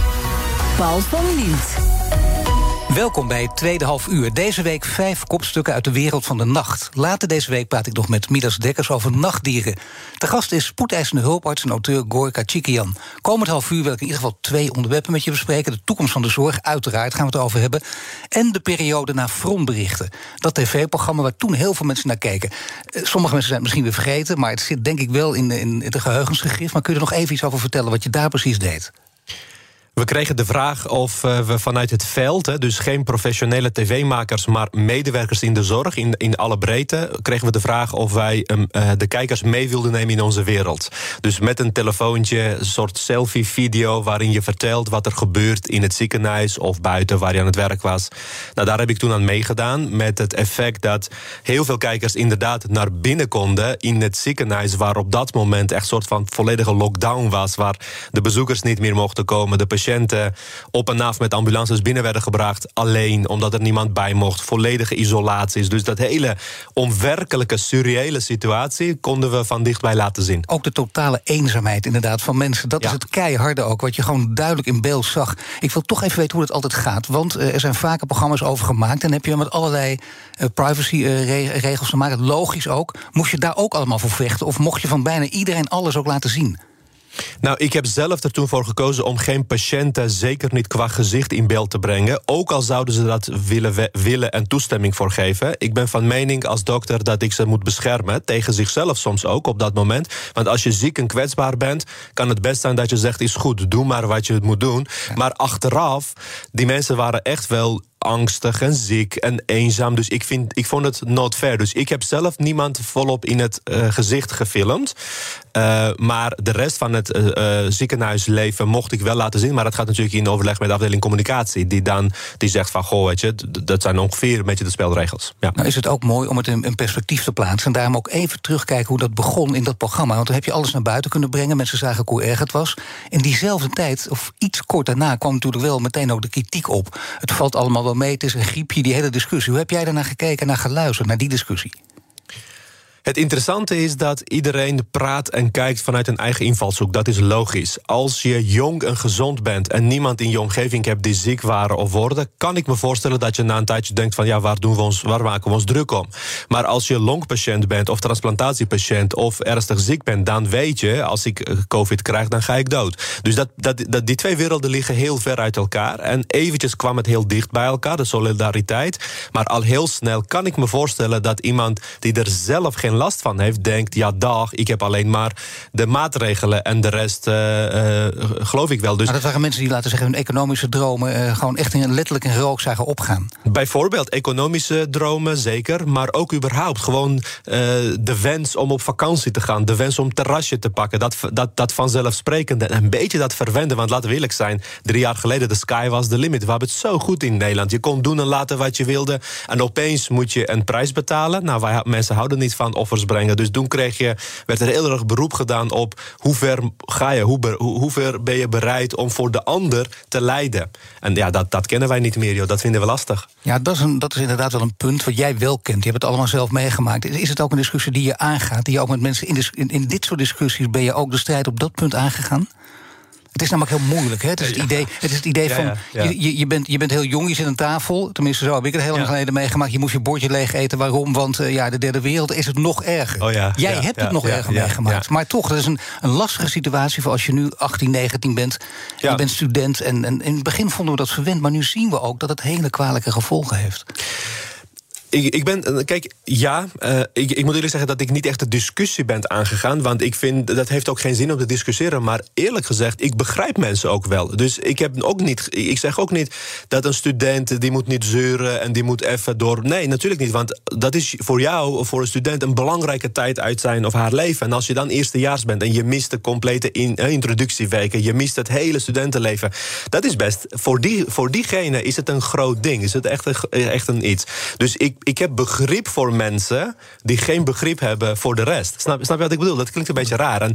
Paul van Liemt. Welkom bij het tweede half uur. Deze week vijf kopstukken uit de wereld van de nacht. Later deze week praat ik nog met Midas Dekkers over nachtdieren. De gast is spoedeisende hulparts en auteur Gorka Chikian. Komend half uur wil ik in ieder geval twee onderwerpen met je bespreken. De toekomst van de zorg, uiteraard gaan we het over hebben. En de periode na frontberichten. Dat tv-programma waar toen heel veel mensen naar keken. Eh, Sommige mensen zijn het misschien weer vergeten... maar het zit denk ik wel in de, in geheugensgegrift. Maar kun je er nog even iets over vertellen wat je daar precies deed? We kregen de vraag of eh, we vanuit het veld, dus geen professionele tv-makers, maar medewerkers in de zorg, in, in alle breedte, kregen we de vraag of wij eh, de kijkers mee wilden nemen in onze wereld. Dus met een telefoontje, een soort selfie-video waarin je vertelt wat er gebeurt in het ziekenhuis of buiten waar je aan het werk was. Nou, daar heb ik toen aan meegedaan met het effect dat heel veel kijkers inderdaad naar binnen konden in het ziekenhuis, waar op dat moment echt een soort van volledige lockdown was, waar de bezoekers niet meer mochten komen, de patiënten op en af met ambulances binnen werden gebracht, alleen omdat er niemand bij mocht, volledige isolaties. Dus dat hele onwerkelijke, surreële situatie konden we van dichtbij laten zien. Ook de totale eenzaamheid inderdaad van mensen. Dat Ja. is het keiharde ook, wat je gewoon duidelijk in beeld zag. Ik wil toch even weten hoe het altijd gaat. Want eh, er zijn vaker programma's over gemaakt. En heb je met allerlei privacyregels te maken. Logisch ook. Moest je daar ook allemaal voor vechten? Of mocht je van bijna iedereen alles ook laten zien? Nou, ik heb zelf er toen voor gekozen om geen patiënten, zeker niet qua gezicht, in beeld te brengen. Ook al zouden ze dat willen, willen en toestemming voor geven. Ik ben van mening als dokter dat ik ze moet beschermen. Tegen zichzelf soms ook op dat moment. Want als je ziek en kwetsbaar bent, kan het best zijn dat je zegt: is goed, doe maar wat je moet doen. Maar achteraf, die mensen waren echt wel angstig en ziek en eenzaam. Dus ik, vind, ik vond het not fair. Dus ik heb zelf niemand volop in het eh, gezicht gefilmd. Eh, maar de rest van het eh, eh, ziekenhuisleven mocht ik wel laten zien. Maar dat gaat natuurlijk in overleg met de afdeling communicatie. Die dan die zegt van, goh, dat zijn ongeveer een beetje de spelregels. Ja. Nou is het ook mooi om het in, perspectief te plaatsen. En daarom ook even terugkijken hoe dat begon in dat programma. Want dan heb je alles naar buiten kunnen brengen. Mensen zagen hoe erg het was. In diezelfde tijd, of iets kort daarna, kwam natuurlijk wel meteen ook de kritiek op. Het valt allemaal wel mee, het is een griepje, die hele discussie. Hoe heb jij daarnaar gekeken en naar geluisterd, naar die discussie? Het interessante is dat iedereen praat en kijkt vanuit een eigen invalshoek. Dat is logisch. Als je jong en gezond bent en niemand in je omgeving hebt die ziek waren of worden, kan ik me voorstellen dat je na een tijdje denkt van ja, waar, doen we ons, waar maken we ons druk om? Maar als je longpatiënt bent of transplantatiepatiënt of ernstig ziek bent, dan weet je, als ik eh, COVID krijg, dan ga ik dood. Dus dat, dat, die twee werelden liggen heel ver uit elkaar. En eventjes kwam het heel dicht bij elkaar, de solidariteit. Maar al heel snel kan ik me voorstellen dat iemand die er zelf geen last van heeft, denkt: ja, dag, ik heb alleen maar de maatregelen en de rest uh, uh, geloof ik wel. Dus maar dat waren mensen die, laten zeggen, hun economische dromen uh, gewoon echt in, letterlijk in rook zagen opgaan. Bijvoorbeeld economische dromen, zeker. Maar ook überhaupt gewoon de wens om op vakantie te gaan, de wens om terrasje te pakken. Dat, dat, dat vanzelfsprekende. En een beetje dat verwenden, want laten we eerlijk zijn, drie jaar geleden, de sky was the limit. We hebben het zo goed in Nederland. Je kon doen en laten wat je wilde. En opeens moet je een prijs betalen. Nou, wij, mensen houden niet van brengen. Dus toen kreeg je, werd er heel erg beroep gedaan op hoe ver ga je, hoe, hoe, ver ben je bereid om voor de ander te lijden. En ja, dat, dat kennen wij niet meer, joh. dat vinden we lastig. Ja, dat is, een, dat is inderdaad wel een punt wat jij wel kent. Je hebt het allemaal zelf meegemaakt. Is het ook een discussie die je aangaat, die je ook met mensen in, in, in dit soort discussies ben je ook de strijd op dat punt aangegaan? Het is namelijk heel moeilijk. Hè? Het, is het, idee, het is het idee van. Je, je, bent, je bent heel jong, je zit aan tafel. Tenminste, zo heb ik het heel lang geleden meegemaakt. Je moest je bordje leeg eten. Waarom? Want uh, ja, de derde wereld is het nog erger. Oh Jij hebt het nog erger meegemaakt. Maar toch, dat is een, een lastige situatie voor als je nu 18, 19 bent. Je bent student. En, en in het begin vonden we dat verwend. Maar nu zien we ook dat het hele kwalijke gevolgen heeft. Ik, ik ben, eh, kijk, ja, uh, ik, ik moet eerlijk zeggen dat ik niet echt de discussie ben aangegaan. Want ik vind dat heeft ook geen zin om te discussiëren. Maar eerlijk gezegd, ik begrijp mensen ook wel. Dus ik heb ook niet, ik zeg ook niet dat een student die moet niet zeuren en die moet even door. Nee, natuurlijk niet. Want dat is voor jou, voor een student, een belangrijke tijd uit zijn of haar leven. En als je dan eerstejaars bent en je mist de complete uh, introductieweken, je mist het hele studentenleven. Dat is best. Voor, die, voor diegene is het een groot ding. Is het echt een, echt een iets. Dus ik ik heb begrip voor mensen die geen begrip hebben voor de rest. Snap, snap je wat ik bedoel? Dat klinkt een beetje raar. En,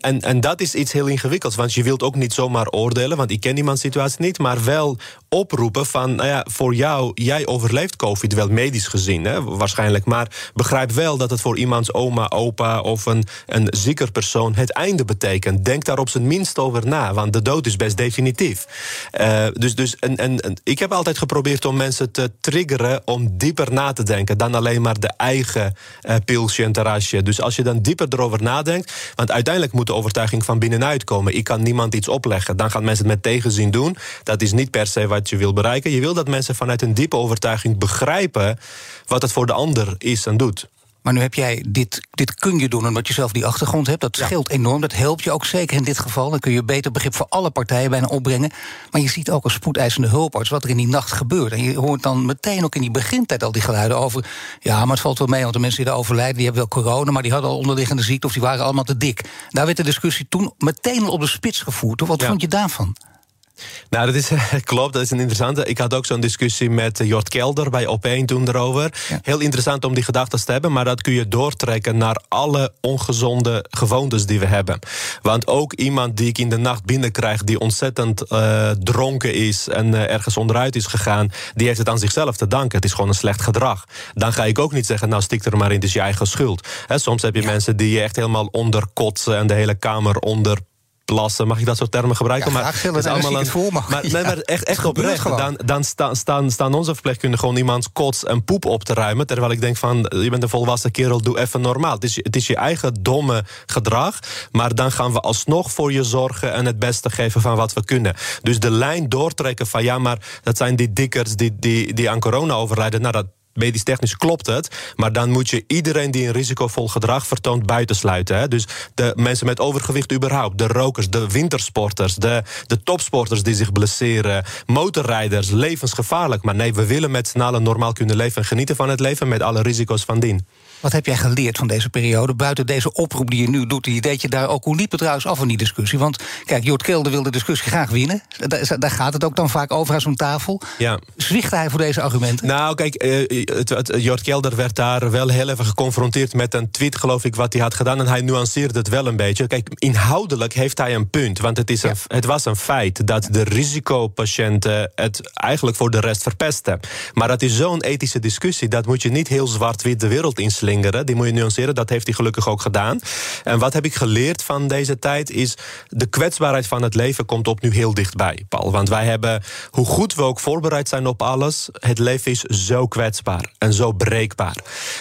en, en, dat is iets heel ingewikkelds. Want je wilt ook niet zomaar oordelen, want ik ken iemands situatie niet, maar wel oproepen van, nou ja, voor jou, jij overleeft COVID wel medisch gezien, hè, waarschijnlijk. Maar begrijp wel dat het voor iemands oma, opa of een, een zieker persoon het einde betekent. Denk daar op zijn minst over na, want de dood is best definitief. Uh, dus dus en, en, ik heb altijd geprobeerd om mensen te triggeren om dieper na te denken dan alleen maar de eigen uh, pilsje en terrasje. Dus als je dan dieper erover nadenkt, want uiteindelijk moet de overtuiging van binnenuit komen. Ik kan niemand iets opleggen. Dan gaan mensen het met tegenzin doen. Dat is niet per se wat je wil bereiken. Je wil dat mensen vanuit een diepe overtuiging begrijpen wat het voor de ander is en doet. Maar nu heb jij dit, dit kun je doen omdat je zelf die achtergrond hebt. Dat scheelt enorm. Dat helpt je ook zeker in dit geval. Dan kun je beter begrip voor alle partijen bijna opbrengen. Maar je ziet ook als spoedeisende hulparts wat er in die nacht gebeurt. En je hoort dan meteen ook in die begintijd al die geluiden over. Ja, maar het valt wel mee, want de mensen die daar overlijden, die hebben wel corona, maar die hadden al onderliggende ziekte of die waren allemaal te dik. Daar werd de discussie toen meteen op de spits gevoerd. Wat vond je daarvan? Nou, dat is, [laughs] klopt, dat is een interessante. Ik had ook zo'n discussie met eh, Jort Kelder bij Op1 toen erover. Heel interessant om die gedachten te hebben, maar dat kun je doortrekken naar alle ongezonde gewoontes die we hebben. Want ook iemand die ik in de nacht binnenkrijg, die ontzettend uh, dronken is en uh, ergens onderuit is gegaan, die heeft het aan zichzelf te danken. Het is gewoon een slecht gedrag. Dan ga ik ook niet zeggen, nou stik er maar in, het is je eigen schuld. He, soms heb je mensen die je echt helemaal onderkotsen en de hele kamer onder plassen. Mag ik dat soort termen gebruiken? Ja, maar het is allemaal een, voor maar, nee, maar echt, echt oprecht. Dan, dan staan, staan, staan onze verpleegkundigen gewoon iemands kots en poep op te ruimen. Terwijl ik denk van, je bent een volwassen kerel, doe even normaal. Het is, het is je eigen domme gedrag. Maar dan gaan we alsnog voor je zorgen en het beste geven van wat we kunnen. Dus de lijn doortrekken van ja, maar dat zijn die dikkers die, die, die aan corona overlijden. Nou, dat medisch technisch klopt het. Maar dan moet je iedereen die een risicovol gedrag vertoont buitensluiten. Hè? Dus de mensen met overgewicht überhaupt. De rokers, de wintersporters, de, de topsporters die zich blesseren. Motorrijders, levensgevaarlijk. Maar nee, we willen met z'n allen normaal kunnen leven en genieten van het leven met alle risico's van dien. Wat heb jij geleerd van deze periode? Buiten deze oproep die je nu doet, die deed je daar ook. Hoe liep het trouwens af van die discussie? Want kijk, Jort Kelder wil de discussie graag winnen. Daar, gaat het ook dan vaak over aan zo'n tafel. Ja. Zwicht hij voor deze argumenten? Nou, kijk, uh, het, het, Jort Kelder werd daar wel heel even geconfronteerd met een tweet, geloof ik, wat hij had gedaan. En hij nuanceerde het wel een beetje. Kijk, inhoudelijk heeft hij een punt. Want het, is een, het was een feit dat de risicopatiënten het eigenlijk voor de rest verpesten. Maar dat is zo'n ethische discussie. Dat moet je niet heel zwart-wit de wereld inslingen Die moet je nuanceren. Dat heeft hij gelukkig ook gedaan. En wat heb ik geleerd van deze tijd is... de kwetsbaarheid van het leven komt op nu heel dichtbij, Paul. Want wij hebben, hoe goed we ook voorbereid zijn op alles... het leven is zo kwetsbaar en zo breekbaar.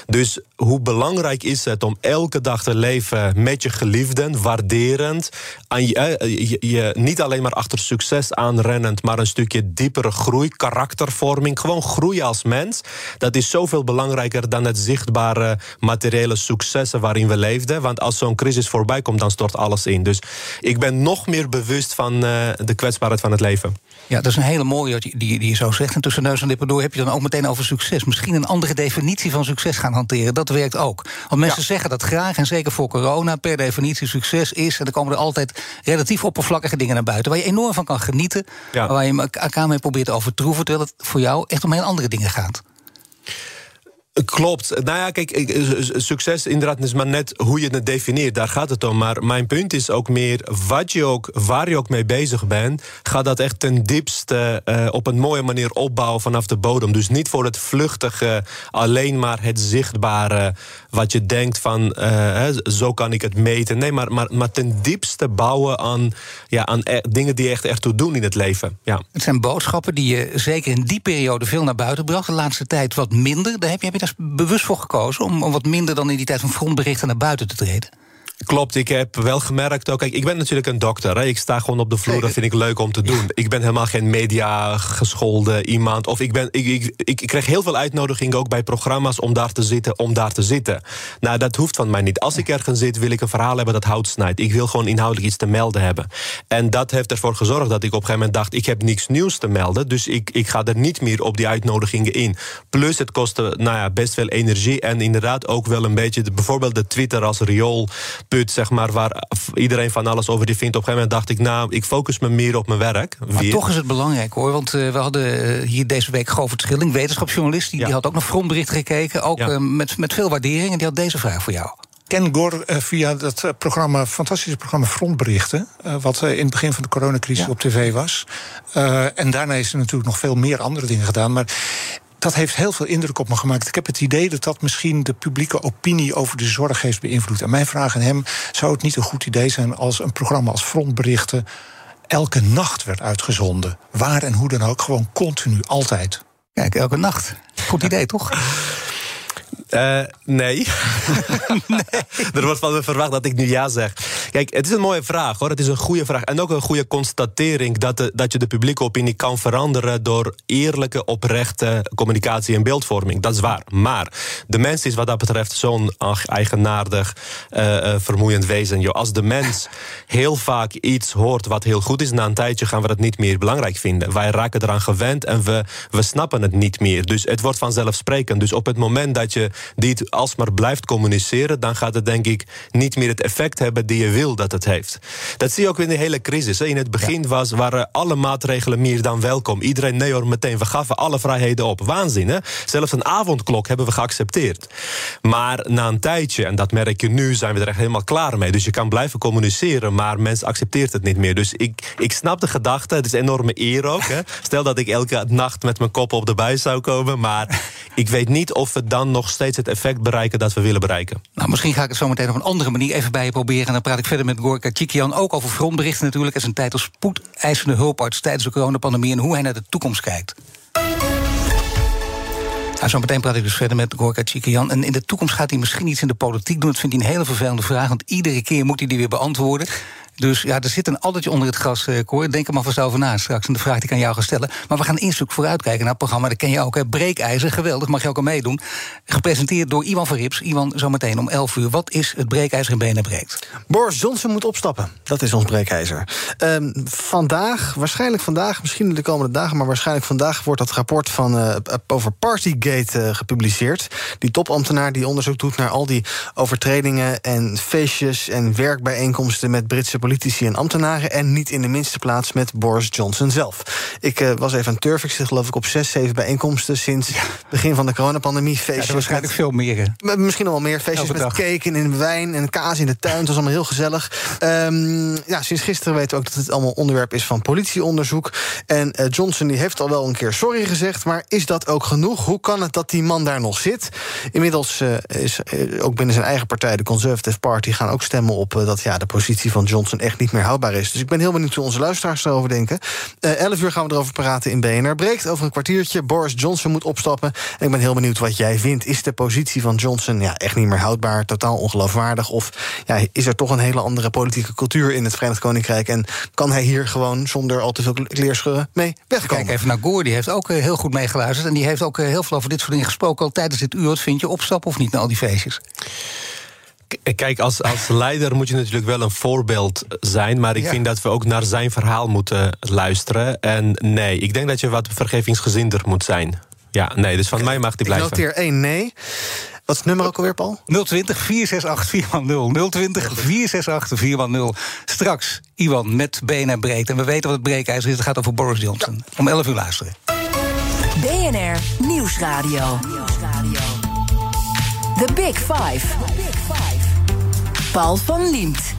Dus hoe belangrijk is het om elke dag te leven met je geliefden... waarderend, aan je, eh, je niet alleen maar achter succes aanrennend... maar een stukje diepere groei, karaktervorming... gewoon groeien als mens. Dat is zoveel belangrijker dan het zichtbare materiële successen waarin we leefden. Want als zo'n crisis voorbij komt, dan stort alles in. Dus ik ben nog meer bewust van uh, de kwetsbaarheid van het leven. Ja, dat is een hele mooie die, die, die je zo zegt. En tussen neus en lippen door heb je dan ook meteen over succes. Misschien een andere definitie van succes gaan hanteren. Dat werkt ook. Want mensen zeggen dat graag, en zeker voor corona, per definitie succes is. En er komen er altijd relatief oppervlakkige dingen naar buiten. Waar je enorm van kan genieten. Waar je elkaar mee probeert te overtroeven. Terwijl het voor jou echt om heel andere dingen gaat. Klopt. Nou ja, kijk, succes inderdaad is maar net hoe je het definieert. Daar gaat het om. Maar mijn punt is ook meer, wat je ook, waar je ook mee bezig bent... ga dat echt ten diepste uh, op een mooie manier opbouwen vanaf de bodem. Dus niet voor het vluchtige, alleen maar het zichtbare... wat je denkt van, uh, zo kan ik het meten. Nee, maar, maar, maar ten diepste bouwen aan, ja, aan e dingen die echt ertoe doen in het leven. Ja. Het zijn boodschappen die je zeker in die periode veel naar buiten bracht. De laatste tijd wat minder. Daar heb je, heb je daar bewust voor gekozen om, om wat minder dan in die tijd van frontberichten naar buiten te treden? Klopt, ik heb wel gemerkt ook. Kijk, ik ben natuurlijk een dokter. Hè. Ik sta gewoon op de vloer, dat vind ik leuk om te doen. Ik ben helemaal geen media gescholden iemand. Of ik, ben, ik, ik, ik, ik kreeg heel veel uitnodigingen ook bij programma's om daar te zitten, om daar te zitten. Nou, dat hoeft van mij niet. Als ik ergens zit, wil ik een verhaal hebben dat hout snijdt. Ik wil gewoon inhoudelijk iets te melden hebben. En dat heeft ervoor gezorgd dat ik op een gegeven moment dacht: ik heb niks nieuws te melden. Dus ik, ik ga er niet meer op die uitnodigingen in. Plus, het kostte nou ja, best veel energie. En inderdaad ook wel een beetje, bijvoorbeeld de Twitter als riool zeg maar, waar iedereen van alles over die vindt. Op een gegeven moment dacht ik, nou, ik focus me meer op mijn werk. Maar toch is het belangrijk hoor, want uh, we hadden uh, hier deze week Govert Schilling, wetenschapsjournalist, die, ja. die had ook naar frontberichten gekeken, ook ja. uh, met, met veel waardering. En die had deze vraag voor jou. Ken Gor via dat programma, fantastische programma Frontberichten, wat in het begin van de coronacrisis ja. op tv was. en daarna is er natuurlijk nog veel meer andere dingen gedaan. Maar dat heeft heel veel indruk op me gemaakt. Ik heb het idee dat dat misschien de publieke opinie over de zorg heeft beïnvloed. En mijn vraag aan hem: zou het niet een goed idee zijn als een programma als Frontberichten elke nacht werd uitgezonden? Waar en hoe dan ook, gewoon continu, altijd. Kijk, elke nacht. Goed idee, toch? Uh, [laughs] nee. er wordt van me verwacht dat ik nu ja zeg. Kijk, het is een mooie vraag hoor. Het is een goede vraag. En ook een goede constatering dat, de, dat je de publieke opinie kan veranderen door eerlijke, oprechte communicatie en beeldvorming. Dat is waar. Maar de mens is wat dat betreft zo'n eigenaardig, uh, vermoeiend wezen. Als de mens heel vaak iets hoort wat heel goed is, na een tijdje gaan we dat niet meer belangrijk vinden. Wij raken eraan gewend en we, we snappen het niet meer. Dus het wordt vanzelfsprekend. Dus op het moment dat je dit alsmaar blijft communiceren, dan gaat het denk ik niet meer het effect hebben die je wil dat het heeft. Dat zie je ook in de hele crisis. In het begin was, waren alle maatregelen meer dan welkom. Iedereen, nee hoor, meteen. We gaven alle vrijheden op. Waanzin, hè? Zelfs een avondklok hebben we geaccepteerd. Maar na een tijdje, en dat merk je nu, zijn we er echt helemaal klaar mee. Dus je kan blijven communiceren, maar mensen accepteert het niet meer. Dus ik, ik snap de gedachte. Het is een enorme eer ook. Hè? [laughs] Stel dat ik elke nacht met mijn kop op de buis zou komen. Maar ik weet niet of we dan nog steeds het effect bereiken dat we willen bereiken. Nou, misschien ga ik het zo meteen op een andere manier even bij je proberen. En dan praat ik verder met Gorka Chikian ook over frontberichten natuurlijk. En zijn tijd als spoedeisende hulparts tijdens de coronapandemie en hoe hij naar de toekomst kijkt. Nou, zo meteen praat ik dus verder met Gorka Chikian. En in de toekomst gaat hij misschien iets in de politiek doen. Dat vindt hij een hele vervelende vraag, want iedere keer moet hij die weer beantwoorden. Dus ja, er zit een addertje onder het gras, uh, Cor. Denk er maar vast over na straks. En de vraag die ik aan jou ga stellen. Maar we gaan ook vooruitkijken naar het programma. Dat ken je ook? Breekijzer. Geweldig, mag je ook al meedoen. Gepresenteerd door Iwan van Rips. Iwan, zometeen om 11 uur. Wat is het breekijzer in benen breekt? Boris Johnson moet opstappen. Dat is ons breekijzer. Um, vandaag, waarschijnlijk vandaag, misschien de komende dagen... maar waarschijnlijk vandaag wordt dat rapport van, uh, over Partygate uh, gepubliceerd. Die topambtenaar die onderzoek doet naar al die overtredingen... en feestjes en werkbijeenkomsten met Britse politici en ambtenaren. En niet in de minste plaats met Boris Johnson zelf. Ik uh, was even aan turf. Ik zit geloof ik op zes, zeven bijeenkomsten sinds het begin van de coronapandemie. Feestjes ja, waarschijnlijk met, veel meer. Misschien nog wel meer. Feestjes met cake en in wijn en kaas in de tuin. Het was allemaal heel gezellig. Um, ja, sinds gisteren weten we ook dat het allemaal onderwerp is van politieonderzoek. En uh, Johnson die heeft al wel een keer sorry gezegd. Maar is dat ook genoeg? Hoe kan het dat die man daar nog zit? Inmiddels uh, is ook binnen zijn eigen partij, de Conservative Party, gaan ook stemmen op dat ja, de positie van Johnson echt niet meer houdbaar is. Dus ik ben heel benieuwd hoe onze luisteraars erover denken. Uh, 11 uur gaan we erover praten in BNR Breekt. Over een kwartiertje. Boris Johnson moet opstappen. En ik ben heel benieuwd wat jij vindt. Is de positie van Johnson ja, echt niet meer houdbaar? Totaal ongeloofwaardig? Of ja, is er toch een hele andere politieke cultuur in het Verenigd Koninkrijk? En kan hij hier gewoon zonder al te veel kleerscheuren mee wegkomen? Kijk even naar Gore. Die heeft ook uh, heel goed meegeluisterd. En die heeft ook uh, heel veel over dit soort dingen gesproken. Al tijdens dit uur. Wat vind je opstappen of niet naar al die feestjes? Kijk, als, als leider moet je natuurlijk wel een voorbeeld zijn. Maar ik vind dat we ook naar zijn verhaal moeten luisteren. En nee, ik denk dat je wat vergevingsgezinder moet zijn. Ja, nee, dus van mij mag die blijven. Ik noteer één nee. Wat is het nummer ook alweer, Paul? 020 468 4x0. 020 468 4x0. Straks, Iwan, met BNR Breed. En we weten wat het breekijzer is. Het gaat over Boris Johnson. Om 11 uur luisteren. BNR Nieuwsradio. Nieuwsradio. The Big Five. Paul van Liemt.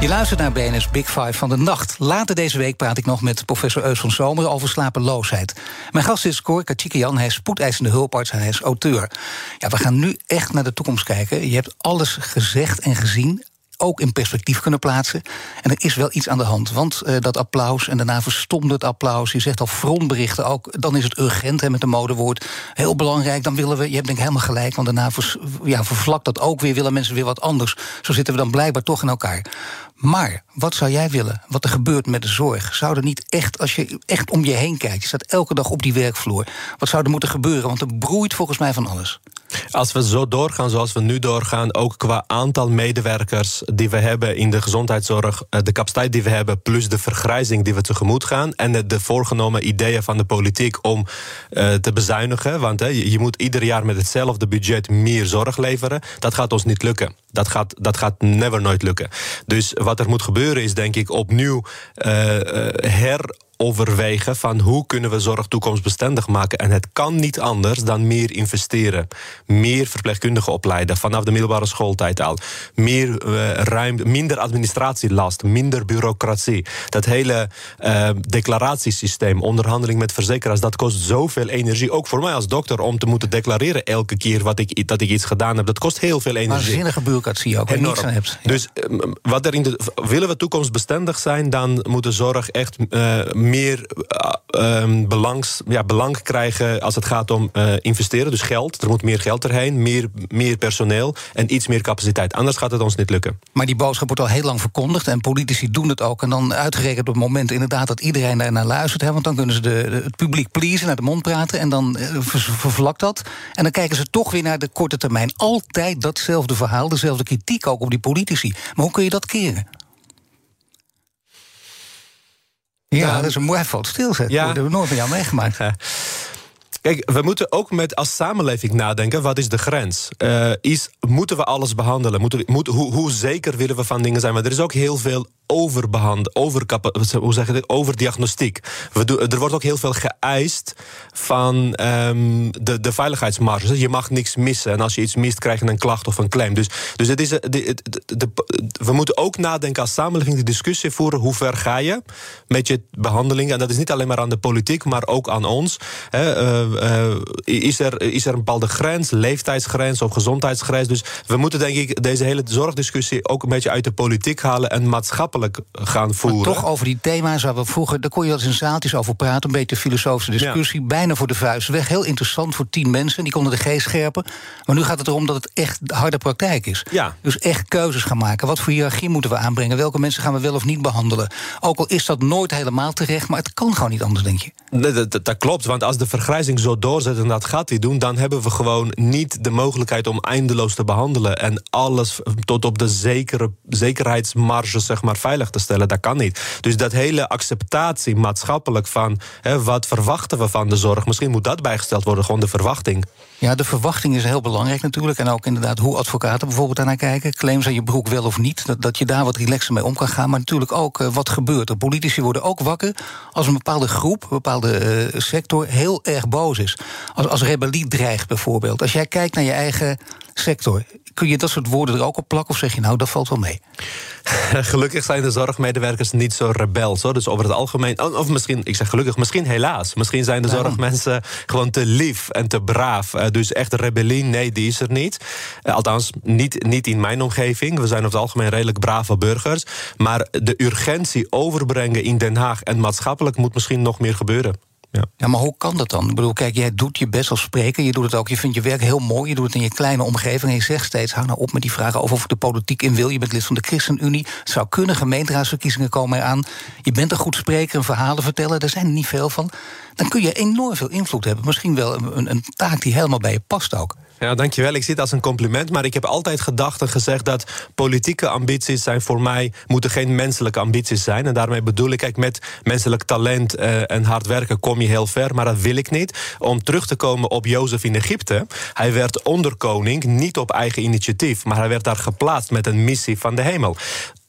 Je luistert naar BNS Big Five van de nacht. Later deze week praat ik nog met professor Eus van Zomer over slapeloosheid. Mijn gast is Cor Kachikian, hij is spoedeisende hulparts en hij is auteur. Ja, we gaan nu echt naar de toekomst kijken. Je hebt alles gezegd en gezien ook in perspectief kunnen plaatsen. En er is wel iets aan de hand. Want uh, dat applaus en daarna verstomde het applaus. Je zegt al frontberichten ook. Dan is het urgent hè, met een modewoord. Heel belangrijk. Dan willen we. Je hebt denk ik helemaal gelijk. Want daarna vers, ja, vervlakt dat ook weer. Willen mensen weer wat anders. Zo zitten we dan blijkbaar toch in elkaar. Maar wat zou jij willen? Wat er gebeurt met de zorg? Zou er niet echt, als je echt om je heen kijkt, je staat elke dag op die werkvloer. Wat zou er moeten gebeuren? Want er broeit volgens mij van alles. Als we zo doorgaan zoals we nu doorgaan, ook qua aantal medewerkers die we hebben in de gezondheidszorg, eh, de capaciteit die we hebben, plus de vergrijzing die we tegemoet gaan en de voorgenomen ideeën van de politiek om uh, te bezuinigen. Want je moet ieder jaar met hetzelfde budget meer zorg leveren. Dat gaat ons niet lukken. Dat gaat, dat gaat never nooit lukken. Dus wat er moet gebeuren is denk ik opnieuw uh, her overwegen van hoe kunnen we zorg toekomstbestendig maken. En het kan niet anders dan meer investeren. Meer verpleegkundigen opleiden vanaf de middelbare schooltijd al. Meer uh, ruim, minder administratielast, minder bureaucratie. Dat hele uh, declaratiesysteem, onderhandeling met verzekeraars, dat kost zoveel energie. Ook voor mij als dokter om te moeten declareren elke keer wat ik, dat ik iets gedaan heb. Dat kost heel veel energie. Waanzinnige bureaucratie ook, niks aan hebt. Ja. Dus uh, wat er in de, willen we toekomstbestendig zijn, dan moet de zorg echt meer uh, belangs, ja, belang krijgen als het gaat om uh, investeren. Dus geld. Er moet meer geld erheen, meer, meer personeel en iets meer capaciteit. Anders gaat het ons niet lukken. Maar die boodschap wordt al heel lang verkondigd en politici doen het ook. En dan uitgerekend op het moment inderdaad dat iedereen daar naar luistert. Hè, want dan kunnen ze de, het publiek pleasen, naar de mond praten en dan uh, vervlakt dat. En dan kijken ze toch weer naar de korte termijn. Altijd datzelfde verhaal, dezelfde kritiek ook op die politici. Maar hoe kun je dat keren? Ja, dat is een mooi valt stilzetten. Ja. Dat hebben we nooit met jou meegemaakt. Kijk, we moeten ook met als samenleving nadenken: wat is de grens? Uh, is, moeten we alles behandelen? Moeten we, moet, hoe, hoe zeker willen we van dingen zijn? Maar er is ook heel veel overbehand, over, hoe overdiagnostiek. We er wordt ook heel veel geëist van um, de, de veiligheidsmarges. Je mag niks missen. En als je iets mist, krijg je een klacht of een claim. Dus, dus het is, de, de, we moeten ook nadenken als samenleving de discussie voeren. Hoe ver ga je met je behandeling? En dat is niet alleen maar aan de politiek, maar ook aan ons. He, uh, uh, is, er, is er een bepaalde grens, leeftijdsgrens of gezondheidsgrens? Dus we moeten denk ik deze hele zorgdiscussie ook een beetje uit de politiek halen en maatschappelijk gaan voeren. Maar toch over die thema's waar we vroeger... daar kon je als in zaaltjes over praten, een beetje filosofische discussie... bijna voor de vuist weg. Heel interessant voor tien mensen, die konden de geest scherpen. Maar nu gaat het erom dat het echt harde praktijk is. Ja. Dus echt keuzes gaan maken. Wat voor hiërarchie moeten we aanbrengen? Welke mensen gaan we wel of niet behandelen? Ook al is dat nooit helemaal terecht, maar het kan gewoon niet anders, denk je. Dat, dat, dat klopt, want als de vergrijzing zo doorzet... en dat gaat hij doen, dan hebben we gewoon niet de mogelijkheid... om eindeloos te behandelen en alles tot op de zekere, zekerheidsmarge, zeg maar te stellen. Dat kan niet. Dus dat hele acceptatie maatschappelijk van hè, wat verwachten we van de zorg, misschien moet dat bijgesteld worden, gewoon de verwachting. Ja, de verwachting is heel belangrijk natuurlijk. En ook inderdaad hoe advocaten bijvoorbeeld daarnaar kijken. Claims aan je broek wel of niet. Dat, dat je daar wat relaxer mee om kan gaan. Maar natuurlijk ook uh, wat gebeurt er. Politici worden ook wakker als een bepaalde groep, een bepaalde uh, sector heel erg boos is. Als, als rebellie dreigt bijvoorbeeld. Als jij kijkt naar je eigen sector. Kun je dat soort woorden er ook op plakken? Of zeg je nou, dat valt wel mee? [laughs] gelukkig zijn de zorgmedewerkers niet zo rebels. Hoor. Dus over het algemeen, of misschien, ik zeg gelukkig, misschien helaas. Misschien zijn de zorgmensen gewoon te lief en te braaf. Uh, dus echt rebellie, nee, die is er niet. Uh, althans, niet, niet in mijn omgeving. We zijn over het algemeen redelijk brave burgers. Maar de urgentie overbrengen in Den Haag en maatschappelijk moet misschien nog meer gebeuren. Ja. maar hoe kan dat dan? Ik bedoel, kijk, jij doet je best als spreker. Je doet het ook, je vindt je werk heel mooi. Je doet het in je kleine omgeving. En je zegt steeds, hou nou op met die vragen over of de politiek in wil. Je bent lid van de ChristenUnie. Het zou kunnen, gemeenteraadsverkiezingen komen eraan. Je bent een goed spreker, een verhalen vertellen. Er zijn er niet veel van. Dan kun je enorm veel invloed hebben. Misschien wel een, een taak die helemaal bij je past ook. Ja, dankjewel. Ik zie het als een compliment. Maar ik heb altijd gedacht en gezegd dat politieke ambities zijn voor mij moeten geen menselijke ambities zijn. En daarmee bedoel ik, kijk, met menselijk talent uh, en hard werken kom je heel ver. Maar dat wil ik niet. Om terug te komen op Jozef in Egypte. Hij werd onderkoning, niet op eigen initiatief. Maar hij werd daar geplaatst met een missie van de hemel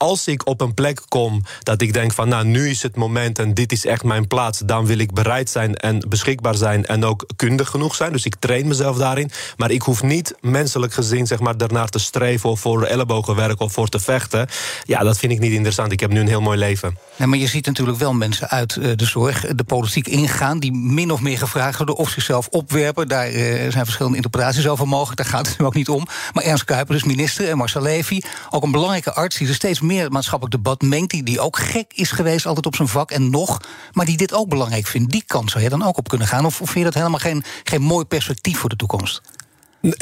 als ik op een plek kom dat ik denk van nou nu is het moment en dit is echt mijn plaats, dan wil ik bereid zijn en beschikbaar zijn en ook kundig genoeg zijn. Dus ik train mezelf daarin. Maar ik hoef niet menselijk gezien zeg maar daarnaar te streven of voor ellebogenwerk of voor te vechten. Ja, dat vind ik niet interessant. Ik heb nu een heel mooi leven. Nee, maar je ziet natuurlijk wel mensen uit eh, de zorg de politiek ingaan die min of meer gevraagd worden of zichzelf opwerpen. Daar uh, zijn verschillende interpretaties over mogelijk. Daar gaat het nu ook niet om. Maar Ernst Kuiper, dus minister, en Marcel Levy, ook een belangrijke arts die er steeds meer meer maatschappelijk debat mengt. Die, die ook gek is geweest altijd op zijn vak en nog. Maar die dit ook belangrijk vindt. Die kant zou je dan ook op kunnen gaan? Of, of vind je dat helemaal geen, geen mooi perspectief voor de toekomst?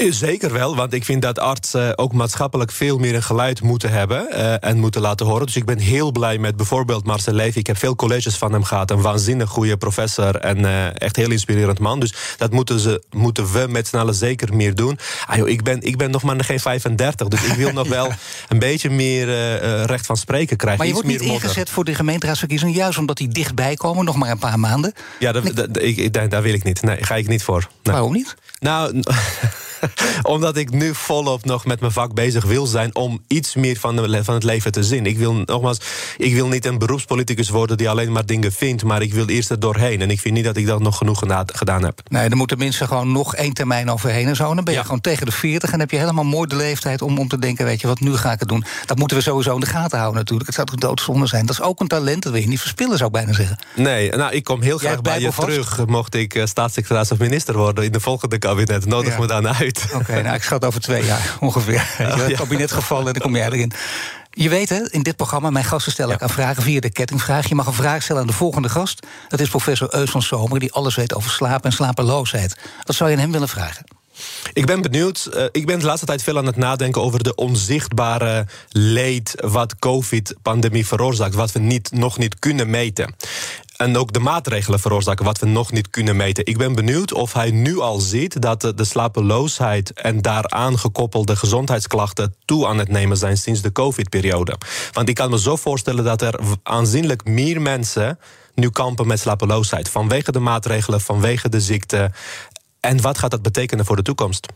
Zeker wel, want ik vind dat artsen ook maatschappelijk veel meer een geluid moeten hebben uh, en moeten laten horen. Dus ik ben heel blij met bijvoorbeeld Marcel Levy. Ik heb veel colleges van hem gehad. Een waanzinnig goede professor en uh, echt heel inspirerend man. Dus dat moeten, ze, moeten we met z'n allen zeker meer doen. Ah, joh, ik, ben, ik ben nog maar geen 35, dus ik wil nog ja. wel [laughs] een beetje meer uh, recht van spreken krijgen. Maar je wordt niet ingezet voor de gemeenteraadsverkiezingen, juist omdat die dichtbij komen, nog maar een paar maanden. Ja, dat, dat, ik, daar, daar wil ik niet. Nee, ga ik niet voor. Nee. Waarom niet? Nou. [laughs] [laughs] Omdat ik nu volop nog met mijn vak bezig wil zijn om iets meer van, de, van het leven te zien. Ik wil nogmaals, ik wil niet een beroepspoliticus worden die alleen maar dingen vindt, maar ik wil eerst er doorheen. En ik vind niet dat ik dat nog genoeg gedaan heb. Nee, er moeten mensen gewoon nog één termijn overheen en zo. Dan ben je ja. gewoon tegen de 40 en heb je helemaal mooi de leeftijd om, om te denken: weet je wat, nu ga ik het doen. Dat moeten we sowieso in de gaten houden natuurlijk. Het zou toch doodzonde zijn. Dat is ook een talent, dat wil je niet verspillen, zou ik bijna zeggen. Nee, nou, ik kom heel graag bij je terug. Mocht ik uh, staatssecretaris of minister worden in de volgende kabinet, nodig ja. me dan uit. Oké, okay, nou, ik schat over twee jaar [laughs] ongeveer. Oh, het kabinet gevallen en dan kom jij erin. Je weet hè, in dit programma, mijn gasten stellen ja. aan vragen via de kettingvraag. Je mag een vraag stellen aan de volgende gast. Dat is professor Eus van Zomer, die alles weet over slaap en slapeloosheid. Wat zou je aan hem willen vragen? Ik ben benieuwd. Uh, ik ben de laatste tijd veel aan het nadenken over de onzichtbare leed wat COVID-pandemie veroorzaakt, wat we niet, nog niet kunnen meten en ook de maatregelen veroorzaken wat we nog niet kunnen meten. Ik ben benieuwd of hij nu al ziet dat de slapeloosheid en daaraan gekoppelde gezondheidsklachten toe aan het nemen zijn sinds de COVID-periode. Want ik kan me zo voorstellen dat er aanzienlijk meer mensen nu kampen met slapeloosheid vanwege de maatregelen, vanwege de ziekte. En wat gaat dat betekenen voor de toekomst?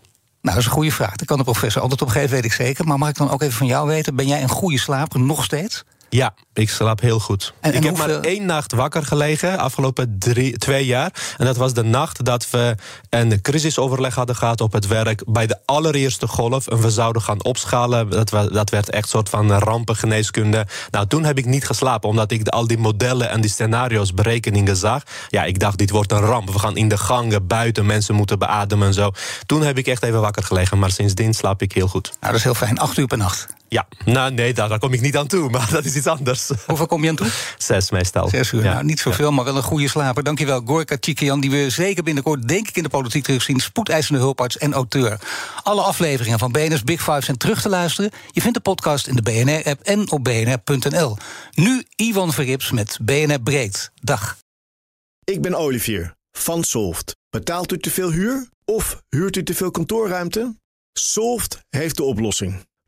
Nou, dat is een goede vraag. Daar kan de professor altijd op geven, weet ik zeker. Maar mag ik dan ook even van jou weten: ben jij een goede slaper nog steeds? Ja, ik slaap heel goed. En, en ik heb hoeveel... maar één nacht wakker gelegen, afgelopen drie, twee jaar. En dat was de nacht dat we een crisisoverleg hadden gehad op het werk... bij de allereerste golf. En we zouden gaan opschalen. Dat, dat werd echt een soort van rampengeneeskunde. Nou, toen heb ik niet geslapen, omdat ik al die modellen en die scenario's, berekeningen zag. Ja, ik dacht, dit wordt een ramp. We gaan in de gangen, buiten, mensen moeten beademen en zo. Toen heb ik echt even wakker gelegen. Maar sindsdien slaap ik heel goed. Nou, dat is heel fijn. Acht uur per nacht. Ja, nou nee, daar, daar, kom ik niet aan toe, [laughs] maar dat is iets anders. Hoeveel kom je aan toe? Zes meestal. Zes uur, ja. nou, niet zoveel, maar wel een goede slaper. Dankjewel, Gorka Chikian, die we zeker binnenkort, denk ik, in de politiek terugzien. Spoedeisende hulparts en auteur. Alle afleveringen van BNR's Big Five zijn terug te luisteren. Je vindt de podcast in de BNR-app en op bnr.nl. Nu Ivan Verrips met BNR Breed. Dag. Ik ben Olivier van Solft. Betaalt u te veel huur of huurt u te veel kantoorruimte? Solft heeft de oplossing.